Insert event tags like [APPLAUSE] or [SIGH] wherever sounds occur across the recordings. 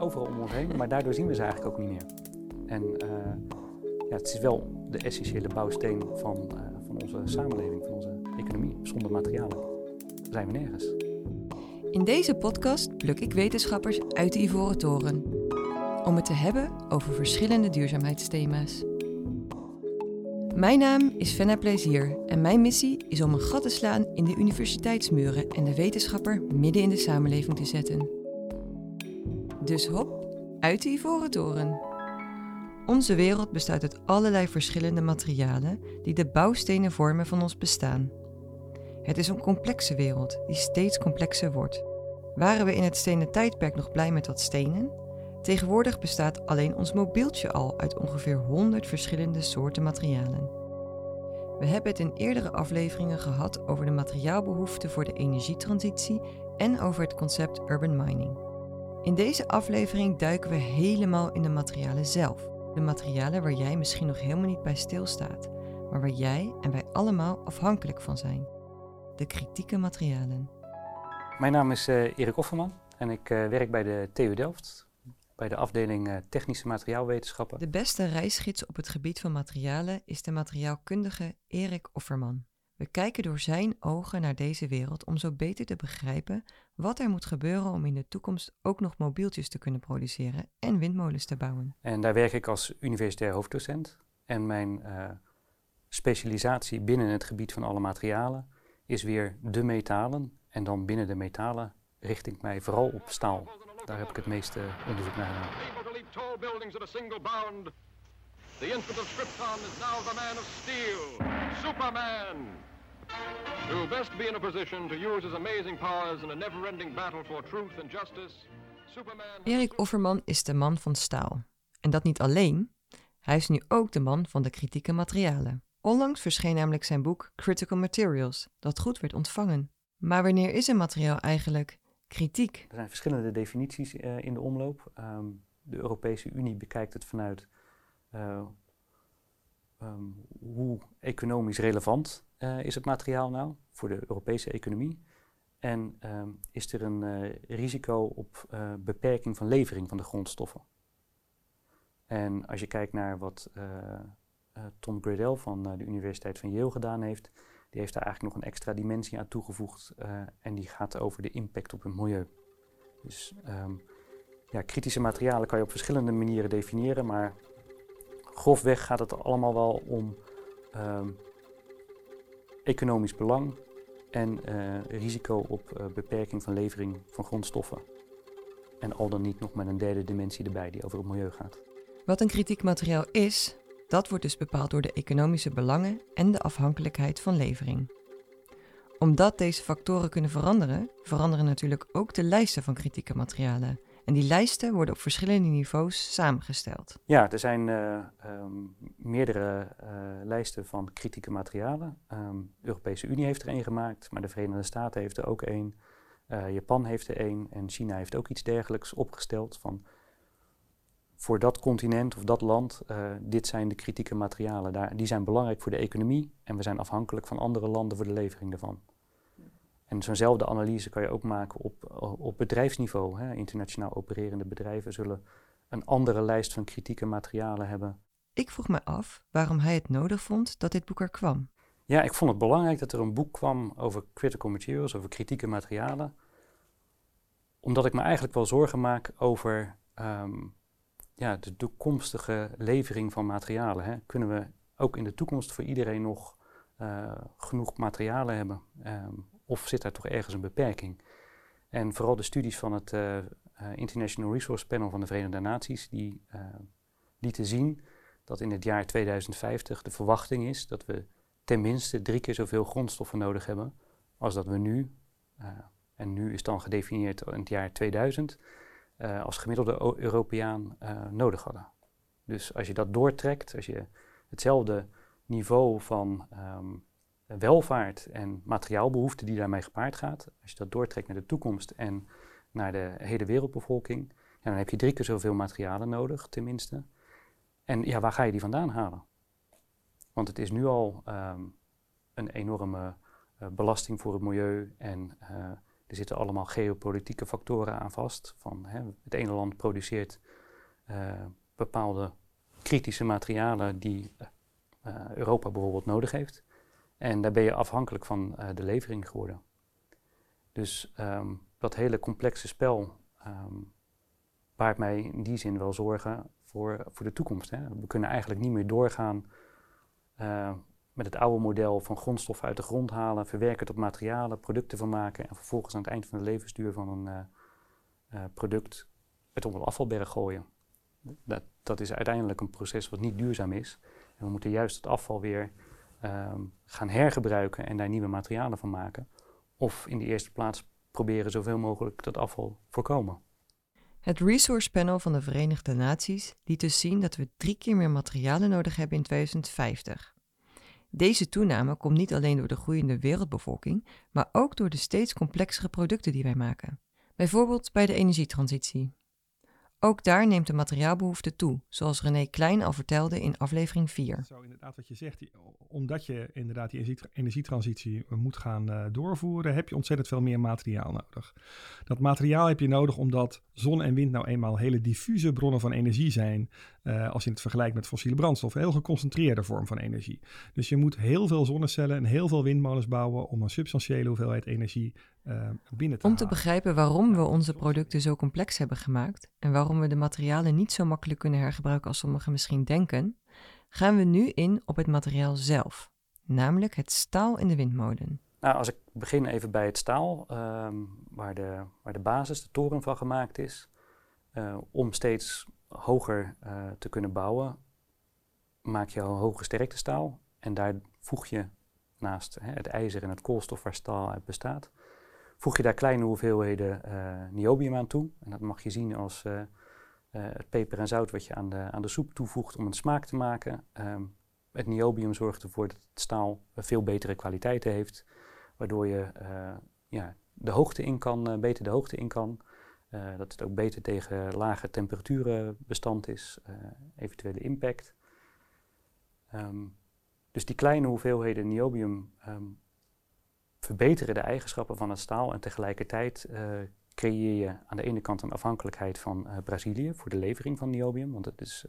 overal om ons heen, maar daardoor zien we ze eigenlijk ook niet meer. En ja, het is wel de essentiële bouwsteen van, van onze samenleving, van onze economie. Zonder materialen zijn we nergens. In deze podcast pluk ik wetenschappers uit de Ivoren Toren. Om het te hebben over verschillende duurzaamheidsthema's. Mijn naam is Fenna Plezier en mijn missie is om een gat te slaan in de universiteitsmuren en de wetenschapper midden in de samenleving te zetten. Dus hop, uit de Ivoren Toren. Onze wereld bestaat uit allerlei verschillende materialen die de bouwstenen vormen van ons bestaan. Het is een complexe wereld die steeds complexer wordt. Waren we in het stenen tijdperk nog blij met wat stenen? Tegenwoordig bestaat alleen ons mobieltje al uit ongeveer 100 verschillende soorten materialen. We hebben het in eerdere afleveringen gehad over de materiaalbehoeften voor de energietransitie en over het concept urban mining. In deze aflevering duiken we helemaal in de materialen zelf. De materialen waar jij misschien nog helemaal niet bij stilstaat, maar waar jij en wij allemaal afhankelijk van zijn de kritieke materialen. Mijn naam is uh, Erik Offerman en ik uh, werk bij de TU Delft, bij de afdeling uh, Technische Materiaalwetenschappen. De beste reisgids op het gebied van materialen is de materiaalkundige Erik Offerman. We kijken door zijn ogen naar deze wereld om zo beter te begrijpen wat er moet gebeuren om in de toekomst ook nog mobieltjes te kunnen produceren en windmolens te bouwen. En daar werk ik als universitair hoofddocent. En mijn specialisatie binnen het gebied van alle materialen is weer de metalen. En dan binnen de metalen richt ik mij vooral op staal. Daar heb ik het meeste onderzoek naar gedaan. The infant of Krypton is now the man of steel, Superman. To best be in a position to use his amazing powers in a never-ending battle for truth and justice, Superman... Erik Offerman is de man van staal. En dat niet alleen, hij is nu ook de man van de kritieke materialen. Onlangs verscheen namelijk zijn boek Critical Materials, dat goed werd ontvangen. Maar wanneer is een materiaal eigenlijk kritiek? Er zijn verschillende definities uh, in de omloop. Um, de Europese Unie bekijkt het vanuit uh, um, hoe economisch relevant uh, is het materiaal nou voor de Europese economie. En um, is er een risico op beperking van levering van de grondstoffen. En als je kijkt naar wat Tom Gradell van de Universiteit van Yale gedaan heeft. Die heeft daar eigenlijk nog een extra dimensie aan toegevoegd en die gaat over de impact op het milieu. Dus um, ja, kritische materialen kan je op verschillende manieren definiëren, maar grofweg gaat het allemaal wel om um, economisch belang en risico op beperking van levering van grondstoffen. En al dan niet nog met een derde dimensie erbij die over het milieu gaat. Wat een kritiek materiaal is, dat wordt dus bepaald door de economische belangen en de afhankelijkheid van levering. Omdat deze factoren kunnen veranderen, veranderen natuurlijk ook de lijsten van kritieke materialen. En die lijsten worden op verschillende niveaus samengesteld. Ja, er zijn uh, um, meerdere uh, lijsten van kritieke materialen. Um, de Europese Unie heeft er één gemaakt, maar de Verenigde Staten heeft er ook één. Uh, Japan heeft er één en China heeft ook iets dergelijks opgesteld van voor dat continent of dat land, dit zijn de kritieke materialen. Daar, die zijn belangrijk voor de economie en we zijn afhankelijk van andere landen voor de levering daarvan. En zo'nzelfde analyse kan je ook maken op, op bedrijfsniveau. Hè. Internationaal opererende bedrijven zullen een andere lijst van kritieke materialen hebben. Ik vroeg me af waarom hij het nodig vond dat dit boek er kwam. Ja, ik vond het belangrijk dat er een boek kwam over critical materials, over kritieke materialen. Omdat ik me eigenlijk wel zorgen maak over um, ja, de toekomstige levering van materialen. Hè. Kunnen we ook in de toekomst voor iedereen nog uh, genoeg materialen hebben? Um, of zit daar toch ergens een beperking? En vooral de studies van het uh, uh, International Resource Panel van de Verenigde Naties, die lieten zien dat in het jaar 2050 de verwachting is dat we tenminste drie keer zoveel grondstoffen nodig hebben als dat we nu, en nu is dan gedefinieerd in het jaar 2000, uh, als gemiddelde Europeaan nodig hadden. Dus als je dat doortrekt, als je hetzelfde niveau van um, welvaart en materiaalbehoeften die daarmee gepaard gaat, als je dat doortrekt naar de toekomst en naar de hele wereldbevolking, dan heb je drie keer zoveel materialen nodig, tenminste. En ja, waar ga je die vandaan halen? Want het is nu al um, een enorme uh, belasting voor het milieu en Er zitten allemaal geopolitieke factoren aan vast. Van, hè, het ene land produceert uh, bepaalde kritische materialen die Europa bijvoorbeeld nodig heeft. En daar ben je afhankelijk van uh, de levering geworden. Dus um, dat hele complexe spel um, baart mij in die zin wel zorgen voor, voor de toekomst. Hè. We kunnen eigenlijk niet meer doorgaan uh, met het oude model van grondstoffen uit de grond halen, verwerken tot materialen, producten van maken en vervolgens aan het eind van de levensduur van een uh, product het op een afvalberg gooien. Dat, dat, is uiteindelijk een proces wat niet duurzaam is. En we moeten juist het afval weer um, gaan hergebruiken en daar nieuwe materialen van maken. Of in de eerste plaats proberen zoveel mogelijk dat afval voorkomen. Het Resource Panel van de Verenigde Naties liet dus zien dat we drie keer meer materialen nodig hebben in 2050. Deze toename komt niet alleen door de groeiende wereldbevolking, maar ook door de steeds complexere producten die wij maken. Bijvoorbeeld bij de energietransitie. Ook daar neemt de materiaalbehoefte toe, zoals René Klein al vertelde in aflevering 4. Zo inderdaad wat je zegt, omdat je inderdaad die energietransitie moet gaan uh, doorvoeren, heb je ontzettend veel meer materiaal nodig. Dat materiaal heb je nodig omdat zon en wind nou eenmaal hele diffuse bronnen van energie zijn, uh, als je het vergelijkt met fossiele brandstoffen, heel geconcentreerde vorm van energie. Dus je moet heel veel zonnecellen en heel veel windmolens bouwen om een substantiële hoeveelheid energie binnen te Om te begrijpen waarom we onze producten zo complex hebben gemaakt en waarom we de materialen niet zo makkelijk kunnen hergebruiken als sommigen misschien denken, gaan we nu in op het materiaal zelf, namelijk het staal in de windmolen. Nou, als ik begin even bij het staal, um, waar, de, waar de basis, de toren van gemaakt is, uh, om steeds hoger uh, te kunnen bouwen, maak je al hoge sterkte staal en daar voeg je naast hè, het ijzer en het koolstof waar staal uit bestaat, voeg je daar kleine hoeveelheden uh, niobium aan toe. En dat mag je zien als uh, uh, het peper en zout wat je aan de, aan de soep toevoegt om een smaak te maken. Um, het niobium zorgt ervoor dat het staal veel betere kwaliteiten heeft, waardoor je ja, de hoogte in kan, beter de hoogte in kan. dat het ook beter tegen lage temperaturen bestand is, eventuele impact. Um, dus die kleine hoeveelheden niobium um, verbeteren de eigenschappen van het staal en tegelijkertijd uh, creëer je aan de ene kant een afhankelijkheid van uh, Brazilië voor de levering van niobium, want het is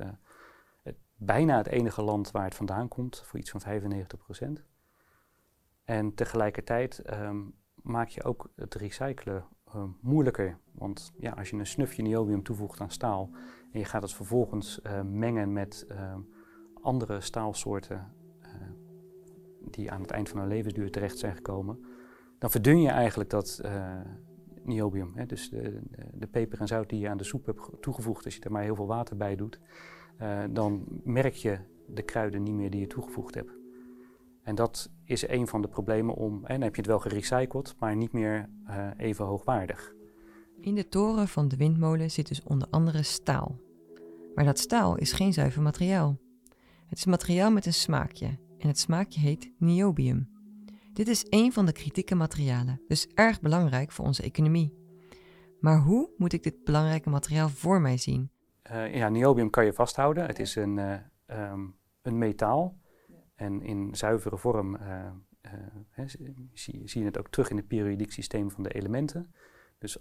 het, bijna het enige land waar het vandaan komt, voor iets van 95 procent. En tegelijkertijd um, maak je ook het recyclen moeilijker, want ja, als je een snufje niobium toevoegt aan staal en je gaat het vervolgens mengen met andere staalsoorten die aan het eind van hun levensduur terecht zijn gekomen, dan verdun je eigenlijk dat uh, niobium. Hè? Dus de, de, peper en zout die je aan de soep hebt toegevoegd, als je er maar heel veel water bij doet, uh, dan merk je de kruiden niet meer die je toegevoegd hebt. En dat is een van de problemen om, en dan heb je het wel gerecycled, maar niet meer uh, even hoogwaardig. In de toren van de windmolen zit dus onder andere staal. Maar dat staal is geen zuiver materiaal. Het is materiaal met een smaakje en het smaakje heet niobium. Dit is een van de kritieke materialen, dus erg belangrijk voor onze economie. Maar hoe moet ik dit belangrijke materiaal voor mij zien? Uh, ja, niobium kan je vasthouden. Het is een, uh, um, een metaal. En in zuivere vorm uh, zie, zie, je het ook terug in het periodiek systeem van de elementen. Dus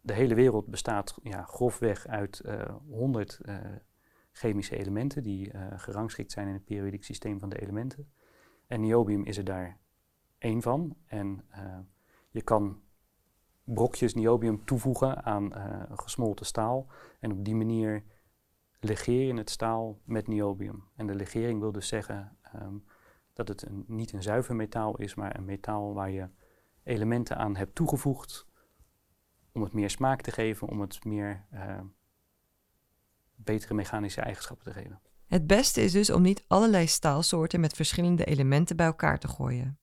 de hele wereld bestaat ja, grofweg uit 100 chemische elementen die gerangschikt zijn in het periodiek systeem van de elementen. En niobium is er daar één van. En uh, je kan brokjes niobium toevoegen aan uh, gesmolten staal. En op die manier legeer je het staal met niobium. En de legering wil dus zeggen um, dat het een, niet een zuiver metaal is, maar een metaal waar je elementen aan hebt toegevoegd om het meer smaak te geven, om het meer betere mechanische eigenschappen te geven. Het beste is dus om niet allerlei staalsoorten met verschillende elementen bij elkaar te gooien.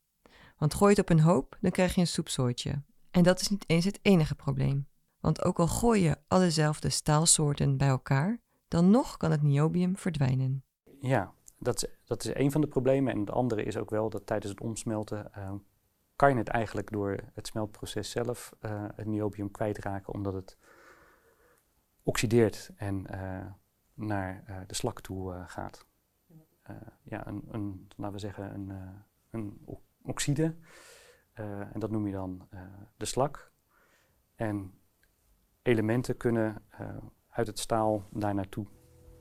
Want gooi je het op een hoop, dan krijg je een soepsoortje. En dat is niet eens het enige probleem. Want ook al gooi je allezelfde staalsoorten bij elkaar, dan nog kan het niobium verdwijnen. Ja, dat is, dat is een van de problemen. En het andere is ook wel dat tijdens het omsmelten uh, kan je het eigenlijk door het smeltproces zelf uh, het niobium kwijtraken, omdat het oxideert en uh, naar uh, de slak toe uh, gaat. Ja, een, een, laten we zeggen, een, een oxide en dat noem je dan de slak. En elementen kunnen uit het staal daar naartoe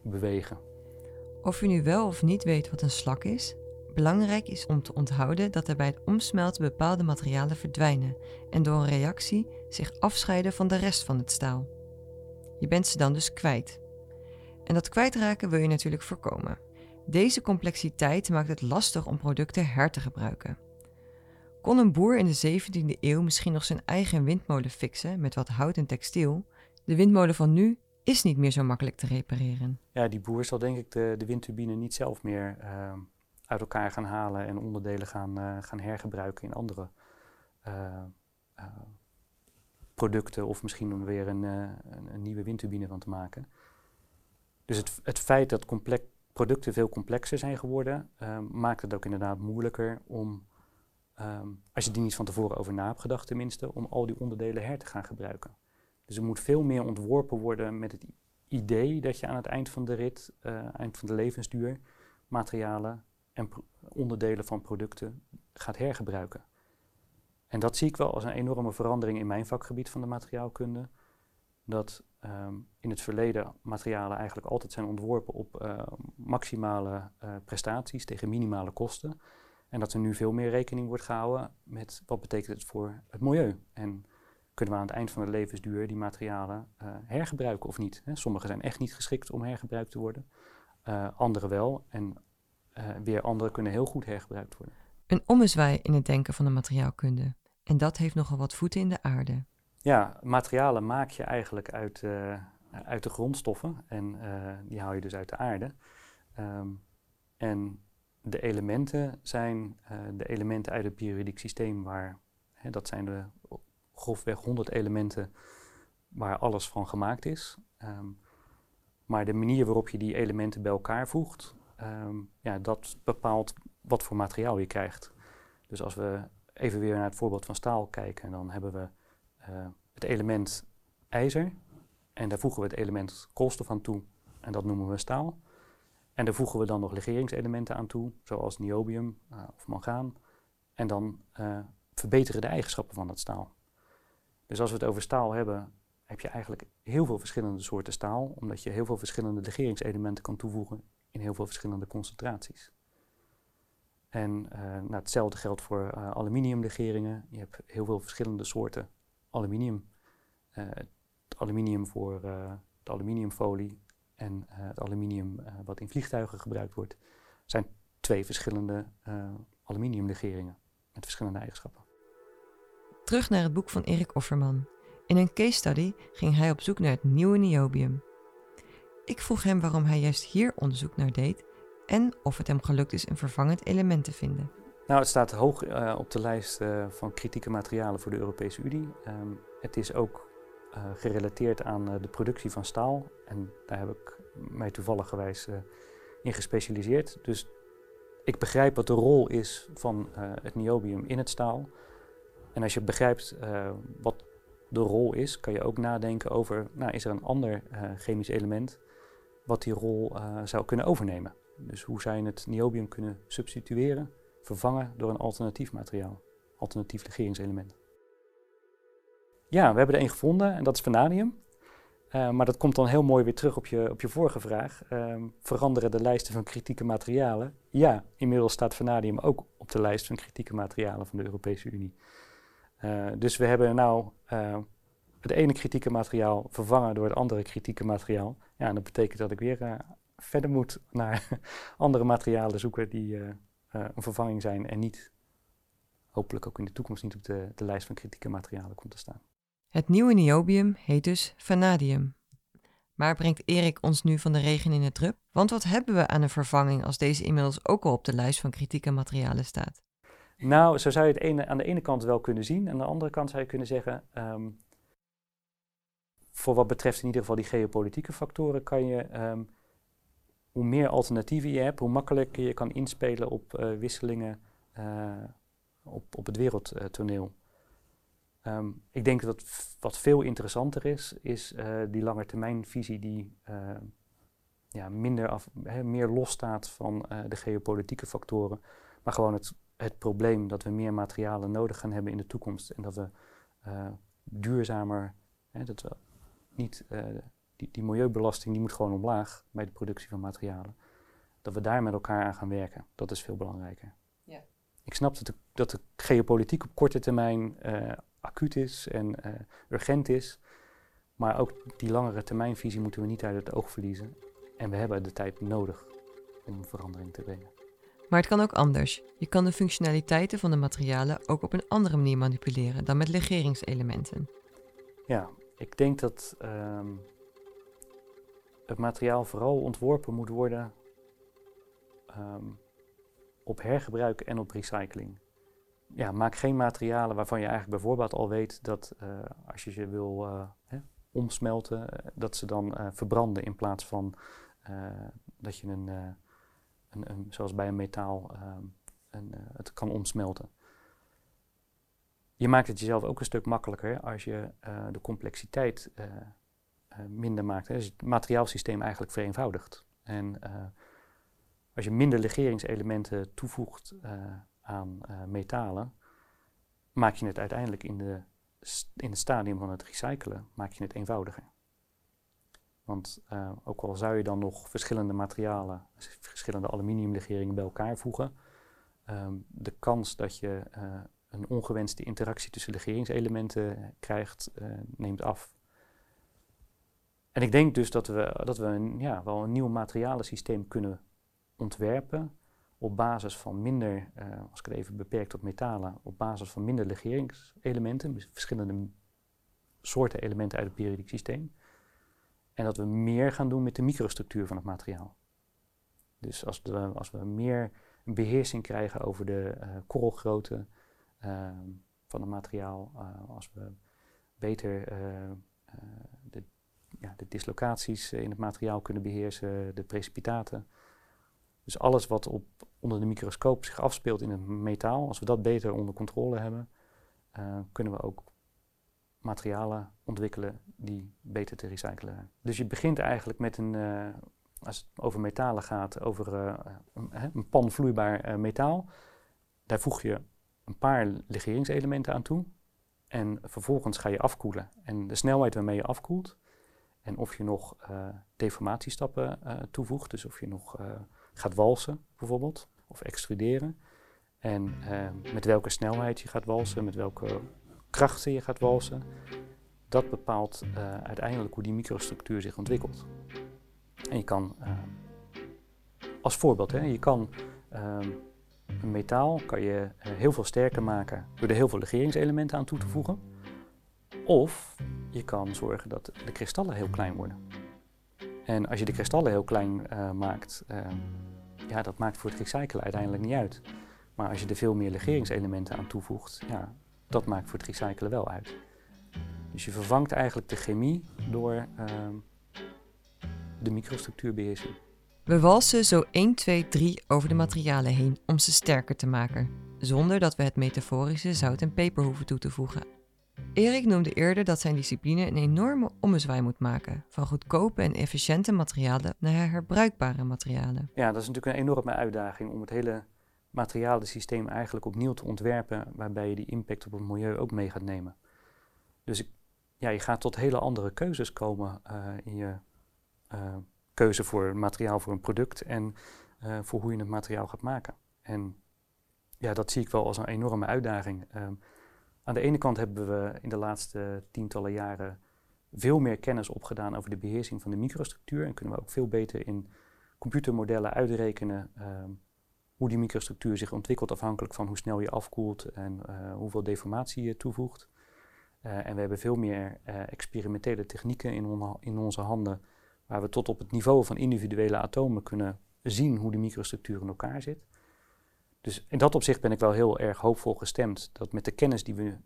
bewegen. Of u nu wel of niet weet wat een slak is, belangrijk is om te onthouden dat er bij het omsmelten bepaalde materialen verdwijnen en door een reactie zich afscheiden van de rest van het staal. Je bent ze dan dus kwijt. En dat kwijtraken wil je natuurlijk voorkomen. Deze complexiteit maakt het lastig om producten her te gebruiken. Kon een boer in de 17e eeuw misschien nog zijn eigen windmolen fixen met wat hout en textiel? De windmolen van nu is niet meer zo makkelijk te repareren. Ja, die boer zal denk ik de, de windturbine niet zelf meer uh, uit elkaar gaan halen en onderdelen gaan, uh, gaan hergebruiken in andere uh, producten of misschien om weer een, een, een, nieuwe windturbine van te maken. Dus het, het feit dat producten veel complexer zijn geworden, maakt het ook inderdaad moeilijker om, um, als je die niet van tevoren over na hebt gedacht tenminste, om al die onderdelen her te gaan gebruiken. Dus er moet veel meer ontworpen worden met het idee dat je aan het eind van de rit, uh, eind van de levensduur, materialen en onderdelen van producten gaat hergebruiken. En dat zie ik wel als een enorme verandering in mijn vakgebied van de materiaalkunde. Dat um, in het verleden materialen eigenlijk altijd zijn ontworpen op uh, maximale uh, prestaties tegen minimale kosten. En dat er nu veel meer rekening wordt gehouden met wat betekent het voor het milieu. En kunnen we aan het eind van de levensduur die materialen uh, hergebruiken of niet. Hè? Sommige zijn echt niet geschikt om hergebruikt te worden, uh, andere wel. En weer andere kunnen heel goed hergebruikt worden. Een ommezwaai in het denken van de materiaalkunde. En dat heeft nogal wat voeten in de aarde. Ja, materialen maak je eigenlijk uit, uit de grondstoffen en die haal je dus uit de aarde. Um, en de elementen zijn de elementen uit het periodiek systeem waar, hè, dat zijn de grofweg 100 elementen waar alles van gemaakt is. Um, maar de manier waarop je die elementen bij elkaar voegt, um, ja, dat bepaalt wat voor materiaal je krijgt. Dus als we even weer naar het voorbeeld van staal kijken, dan hebben we uh, het element ijzer. En daar voegen we het element koolstof aan toe. En dat noemen we staal. En daar voegen we dan nog legeringselementen aan toe, zoals niobium uh, of mangaan. En dan uh, verbeteren de eigenschappen van dat staal. Dus als we het over staal hebben, heb je eigenlijk heel veel verschillende soorten staal, omdat je heel veel verschillende legeringselementen kan toevoegen in heel veel verschillende concentraties. En uh, nou, hetzelfde geldt voor uh, aluminiumlegeringen. Je hebt heel veel verschillende soorten aluminium. Uh, het aluminium voor de aluminiumfolie en het aluminium wat in vliegtuigen gebruikt wordt, zijn twee verschillende aluminiumlegeringen met verschillende eigenschappen. Terug naar het boek van Erik Offerman. In een case study ging hij op zoek naar het nieuwe niobium. Ik vroeg hem waarom hij juist hier onderzoek naar deed en of het hem gelukt is een vervangend element te vinden. Nou, het staat hoog uh, op de lijst uh, van kritieke materialen voor de Europese Unie. Um, het is ook uh, gerelateerd aan de productie van staal en daar heb ik mij toevallig gewijs in gespecialiseerd. Dus ik begrijp wat de rol is van het niobium in het staal. En als je begrijpt wat de rol is, kan je ook nadenken over, nou, is er een ander chemisch element wat die rol zou kunnen overnemen? Dus hoe je het niobium kunnen substitueren, vervangen door een alternatief materiaal, alternatief legeringselement? Ja, we hebben er één gevonden en dat is vanadium. maar dat komt dan heel mooi weer terug op je, op je vorige vraag. Ehm, veranderen de lijsten van kritieke materialen? Ja, inmiddels staat vanadium ook op de lijst van kritieke materialen van de Europese Unie. Uh, dus we hebben nou uh, het ene kritieke materiaal vervangen door het andere kritieke materiaal. Ja, en dat betekent dat ik weer verder moet naar [LAUGHS] andere materialen zoeken die een vervanging zijn en niet, hopelijk ook in de toekomst niet op de, de lijst van kritieke materialen komt te staan. Het nieuwe niobium heet dus vanadium. Maar brengt Erik ons nu van de regen in het drup? Want wat hebben we aan een vervanging als deze inmiddels ook al op de lijst van kritieke materialen staat? Nou, zo zou je het ene, aan de ene kant wel kunnen zien. En aan de andere kant zou je kunnen zeggen, um, voor wat betreft in ieder geval die geopolitieke factoren, kan je, um, hoe meer alternatieven je hebt, hoe makkelijker je kan inspelen op uh, wisselingen uh, op, op het wereldtoneel. Um, ik denk dat wat veel interessanter is, is uh, die langetermijnvisie die ja, minder af, he, meer losstaat van de geopolitieke factoren, maar gewoon het het probleem dat we meer materialen nodig gaan hebben in de toekomst en dat we duurzamer, hè, dat we niet, die, die milieubelasting die moet gewoon omlaag bij de productie van materialen, dat we daar met elkaar aan gaan werken. Dat is veel belangrijker. Ja. Ik snap dat de, dat de geopolitiek op korte termijn uh, acuut is en urgent is, maar ook die langere termijnvisie moeten we niet uit het oog verliezen. En we hebben de tijd nodig om verandering te brengen. Maar het kan ook anders. Je kan de functionaliteiten van de materialen ook op een andere manier manipuleren dan met legeringselementen. Ja, ik denk dat um, het materiaal vooral ontworpen moet worden um, op hergebruik en op recycling. Ja, maak geen materialen waarvan je eigenlijk bijvoorbeeld al weet dat uh, als je ze wil uh, hè, omsmelten, uh, dat ze dan verbranden in plaats van dat je een een, zoals bij een metaal ehm, een, eh, het kan omsmelten. Je maakt het jezelf ook een stuk makkelijker als je eh, de complexiteit eh, minder maakt. Hè. Het materiaalsysteem eigenlijk vereenvoudigt. En als je minder legeringselementen toevoegt aan metalen, maak je het uiteindelijk in, de, in het stadium van het recyclen maak je het eenvoudiger. Want ook al zou je dan nog verschillende materialen, verschillende aluminiumlegeringen bij elkaar voegen, um, de kans dat je een ongewenste interactie tussen legeringselementen krijgt, neemt af. En ik denk dus dat we, dat we een, ja, wel een nieuw materialensysteem kunnen ontwerpen op basis van minder, als ik het even beperk tot metalen, op basis van minder legeringselementen, verschillende soorten elementen uit het periodiek systeem. En dat we meer gaan doen met de microstructuur van het materiaal. Dus als, we, als we meer beheersing krijgen over de uh, korrelgrootte uh, van het materiaal, als we beter eh, ja, de, dislocaties in het materiaal kunnen beheersen, de precipitaten. Dus alles wat op, onder de microscoop zich afspeelt in het metaal, als we dat beter onder controle hebben, kunnen we ook materialen ontwikkelen die beter te recyclen zijn. Dus je begint eigenlijk met een, uh, als het over metalen gaat, over een, een panvloeibaar uh, metaal. Daar voeg je een paar legeringselementen aan toe. En vervolgens ga je afkoelen. En de snelheid waarmee je afkoelt, en of je nog deformatiestappen toevoegt, dus of je nog gaat walsen bijvoorbeeld, of extruderen. En met welke snelheid je gaat walsen, met welke krachten je gaat walsen, dat bepaalt uiteindelijk hoe die microstructuur zich ontwikkelt. En je kan, uh, als voorbeeld, hè, je kan uh, een metaal kan je heel veel sterker maken door er heel veel legeringselementen aan toe te voegen. Of je kan zorgen dat de kristallen heel klein worden. En als je de kristallen heel klein maakt, ja, dat maakt voor het recyclen uiteindelijk niet uit. Maar als je er veel meer legeringselementen aan toevoegt, ja, dat maakt voor het recyclen wel uit. Dus je vervangt eigenlijk de chemie door uh, de microstructuurbeheersing. We walsen zo 1, 2, 3 over de materialen heen om ze sterker te maken, zonder dat we het metaforische zout en peper hoeven toe te voegen. Erik noemde eerder dat zijn discipline een enorme ommezwaai moet maken, van goedkope en efficiënte materialen naar herbruikbare materialen. Ja, dat is natuurlijk een enorme uitdaging om het hele materialensysteem eigenlijk opnieuw te ontwerpen, waarbij je die impact op het milieu ook mee gaat nemen. Dus ja, je gaat tot hele andere keuzes komen uh, in je uh, keuze voor materiaal voor een product en uh, voor hoe je het materiaal gaat maken. En ja, dat zie ik wel als een enorme uitdaging. Um, aan de ene kant hebben we in de laatste tientallen jaren veel meer kennis opgedaan over de beheersing van de microstructuur en kunnen we ook veel beter in computermodellen uitrekenen um, hoe die microstructuur zich ontwikkelt afhankelijk van hoe snel je afkoelt en uh, hoeveel deformatie je toevoegt. Uh, en we hebben veel meer uh, experimentele technieken in, in, onze handen, waar we tot op het niveau van individuele atomen kunnen zien hoe die microstructuur in elkaar zit. Dus in dat opzicht ben ik wel heel erg hoopvol gestemd dat met de kennis die we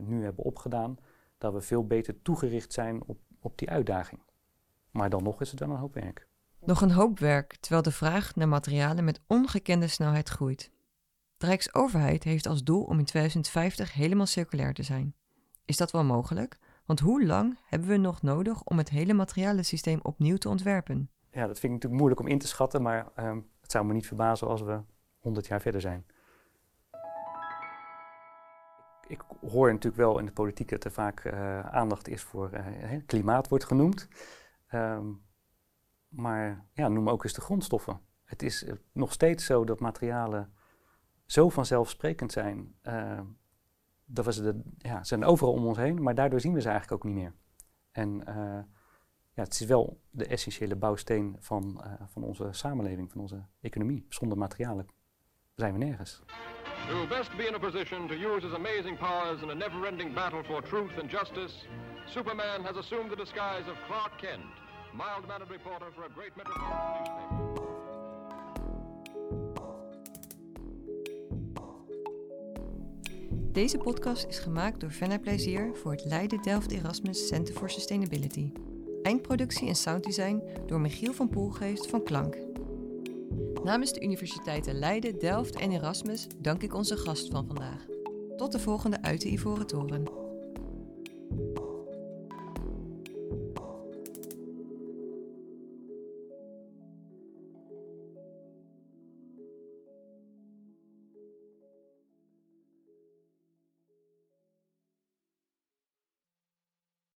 nu hebben opgedaan, dat we veel beter toegericht zijn op, op die uitdaging. Maar dan nog is het wel een hoop werk. Nog een hoop werk, terwijl de vraag naar materialen met ongekende snelheid groeit. De Rijksoverheid heeft als doel om in 2050 helemaal circulair te zijn. Is dat wel mogelijk? Want hoe lang hebben we nog nodig om het hele materialensysteem opnieuw te ontwerpen? Ja, dat vind ik natuurlijk moeilijk om in te schatten, maar um, het zou me niet verbazen als we 100 jaar verder zijn. ik hoor natuurlijk wel in de politiek dat er vaak uh, aandacht is voor uh, klimaat wordt genoemd. Um, maar ja, noem ook eens de grondstoffen. Het is nog steeds zo dat materialen zo vanzelfsprekend zijn. Uh, dat we ze de, ja, zijn overal om ons heen, maar daardoor zien we ze eigenlijk ook niet meer. En ja, het is wel de essentiële bouwsteen van, van onze samenleving, van onze economie. Zonder materialen zijn we nergens. To best be in a position to use his amazing powers in a never-ending battle for truth and justice, Superman has assumed the disguise of Clark Kent, mild-mannered reporter for a great metropolitan newspaper. Deze podcast is gemaakt door Venna Plezier voor het Leiden Delft Erasmus Center for Sustainability. Eindproductie en sounddesign door Michiel van Poelgeest van Klank. Namens de universiteiten Leiden, Delft en Erasmus dank ik onze gast van vandaag. Tot de volgende uit de Ivoren Toren.